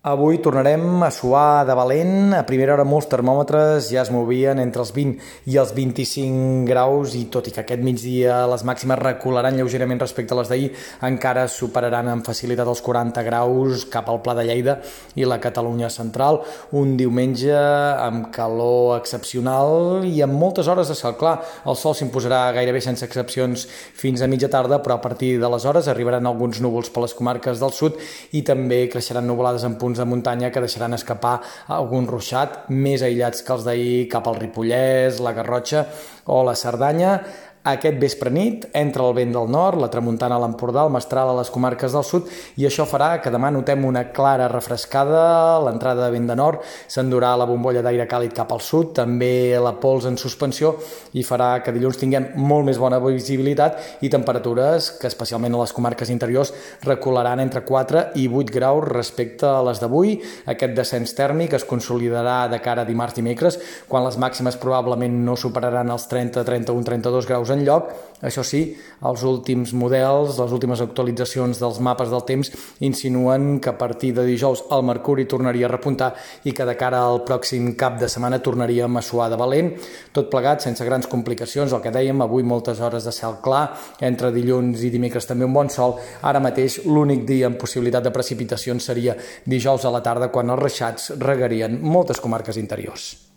Avui tornarem a suar de valent. A primera hora molts termòmetres ja es movien entre els 20 i els 25 graus i tot i que aquest migdia les màximes recularan lleugerament respecte a les d'ahir, encara superaran amb facilitat els 40 graus cap al Pla de Lleida i la Catalunya central. Un diumenge amb calor excepcional i amb moltes hores de cel clar. El sol s'imposarà gairebé sense excepcions fins a mitja tarda, però a partir de les hores arribaran alguns núvols per les comarques del sud i també creixeran nuvolades en punt punts de muntanya que deixaran escapar algun ruixat més aïllats que els d'ahir cap al Ripollès, la Garrotxa o la Cerdanya aquest vespre nit entra el vent del nord, la tramuntana a l'Empordà, el mestral a les comarques del sud i això farà que demà notem una clara refrescada, l'entrada de vent de nord s'endurà la bombolla d'aire càlid cap al sud, també la pols en suspensió i farà que dilluns tinguem molt més bona visibilitat i temperatures que especialment a les comarques interiors recularan entre 4 i 8 graus respecte a les d'avui. Aquest descens tèrmic es consolidarà de cara a dimarts i dimecres, quan les màximes probablement no superaran els 30, 31, 32 graus en lloc. Això sí, els últims models, les últimes actualitzacions dels mapes del temps insinuen que a partir de dijous el mercuri tornaria a repuntar i que de cara al pròxim cap de setmana tornaríem a suar de valent, tot plegat sense grans complicacions, el que dèiem, avui moltes hores de cel clar, entre dilluns i dimecres també un bon sol, ara mateix l'únic dia amb possibilitat de precipitacions seria dijous a la tarda quan els reixats regarien moltes comarques interiors.